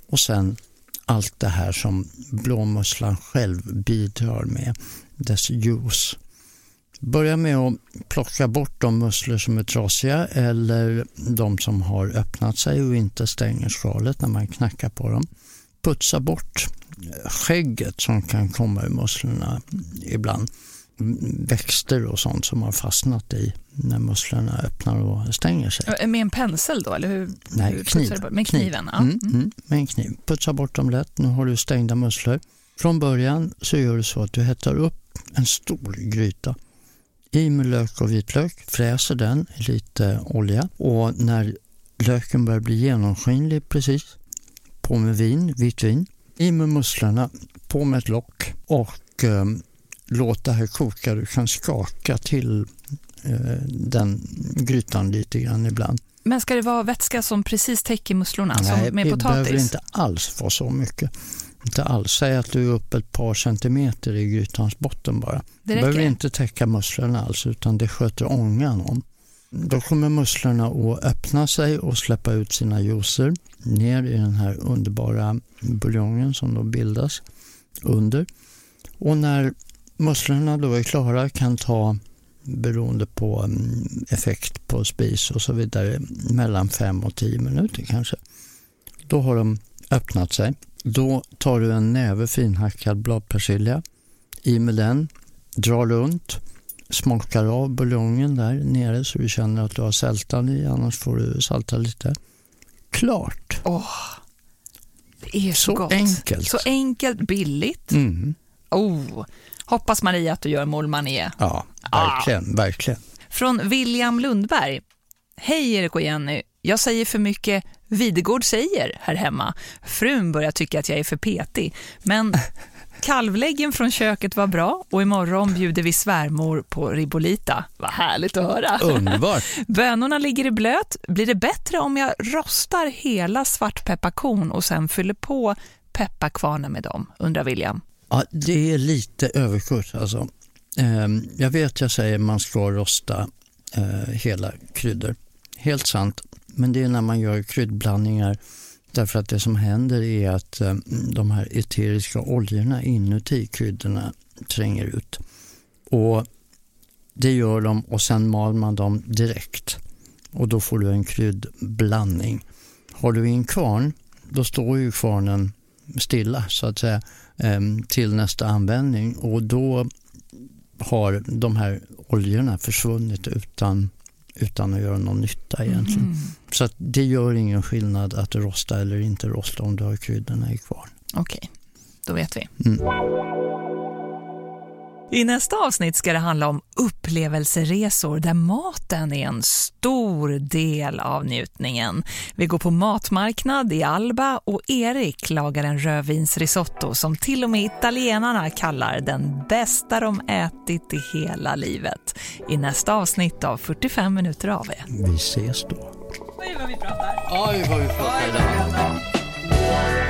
och sen allt det här som blåmusslan själv bidrar med, dess juice. Börja med att plocka bort de musslor som är trasiga eller de som har öppnat sig och inte stänger skalet när man knackar på dem. Putsa bort skägget som kan komma ur musslorna ibland. Växter och sånt som har fastnat i när musslorna öppnar och stänger sig. Med en pensel då? Eller hur, Nej, hur kniv. Med kniven? Ja. Mm, mm, med en kniv. Putsa bort dem lätt. Nu har du stängda musslor. Från början så gör du så att du hettar upp en stor gryta i med lök och vitlök, fräser den i lite olja och när löken börjar bli genomskinlig precis, på med vin, vitt vin, i med musslorna, på med ett lock och eh, låt det här koka. Du kan skaka till eh, den grytan lite grann ibland. Men ska det vara vätska som precis täcker musslorna, Nej, som med det potatis? behöver inte alls vara så mycket. Inte alls. Säg att du är upp ett par centimeter i grytans botten bara. Det Du behöver räcker? inte täcka musslorna alls utan det sköter ångan om. Då kommer musslorna att öppna sig och släppa ut sina juicer ner i den här underbara buljongen som då bildas under. Och när musslorna då är klara kan ta, beroende på mm, effekt på spis och så vidare, mellan 5 och 10 minuter kanske. Då har de öppnat sig. Då tar du en näve finhackad bladpersilja, i med den, drar runt, smakar av buljongen där nere så du känner att du har sältan i, annars får du salta lite. Klart! Åh, det är så, Så gott. enkelt. Så enkelt, billigt. Mm. Oh, hoppas Maria att du gör moule marnier. Ja, Ah. verkligen, verkligen. Från William Lundberg. Hej Erik och Jenny. Jag säger för mycket Videgård säger här hemma. Frun börjar tycka att jag är för petig. Men <laughs> kalvläggen från köket var bra och imorgon bjuder vi svärmor på ribolita. Vad härligt att höra. Underbart! <laughs> Bönorna ligger i blöt. Blir det bättre om jag rostar hela svartpepparkorn och sen fyller på pepparkvarnen med dem, undrar William. Ja, det är lite överkurs alltså. Ehm, Jag vet jag säger man ska rosta eh, hela kryddor. Helt sant, men det är när man gör kryddblandningar därför att det som händer är att eh, de här eteriska oljorna inuti kryddorna tränger ut. Och Det gör de och sen mal man dem direkt och då får du en kryddblandning. Har du i en kvarn, då står ju kvarnen stilla så att säga ehm, till nästa användning och då har de här oljorna försvunnit utan, utan att göra någon nytta egentligen. Mm. Så det gör ingen skillnad att rosta eller inte rosta om du har kryddorna i kvarn. Okej, då vet vi. Mm. I nästa avsnitt ska det handla om upplevelseresor där maten är en stor del av njutningen. Vi går på matmarknad i Alba och Erik lagar en rödvinsrisotto som till och med italienarna kallar den bästa de ätit i hela livet. I nästa avsnitt av 45 minuter av er. Vi ses då. Oj, vad vi pratar. Oj, vad vi pratar idag.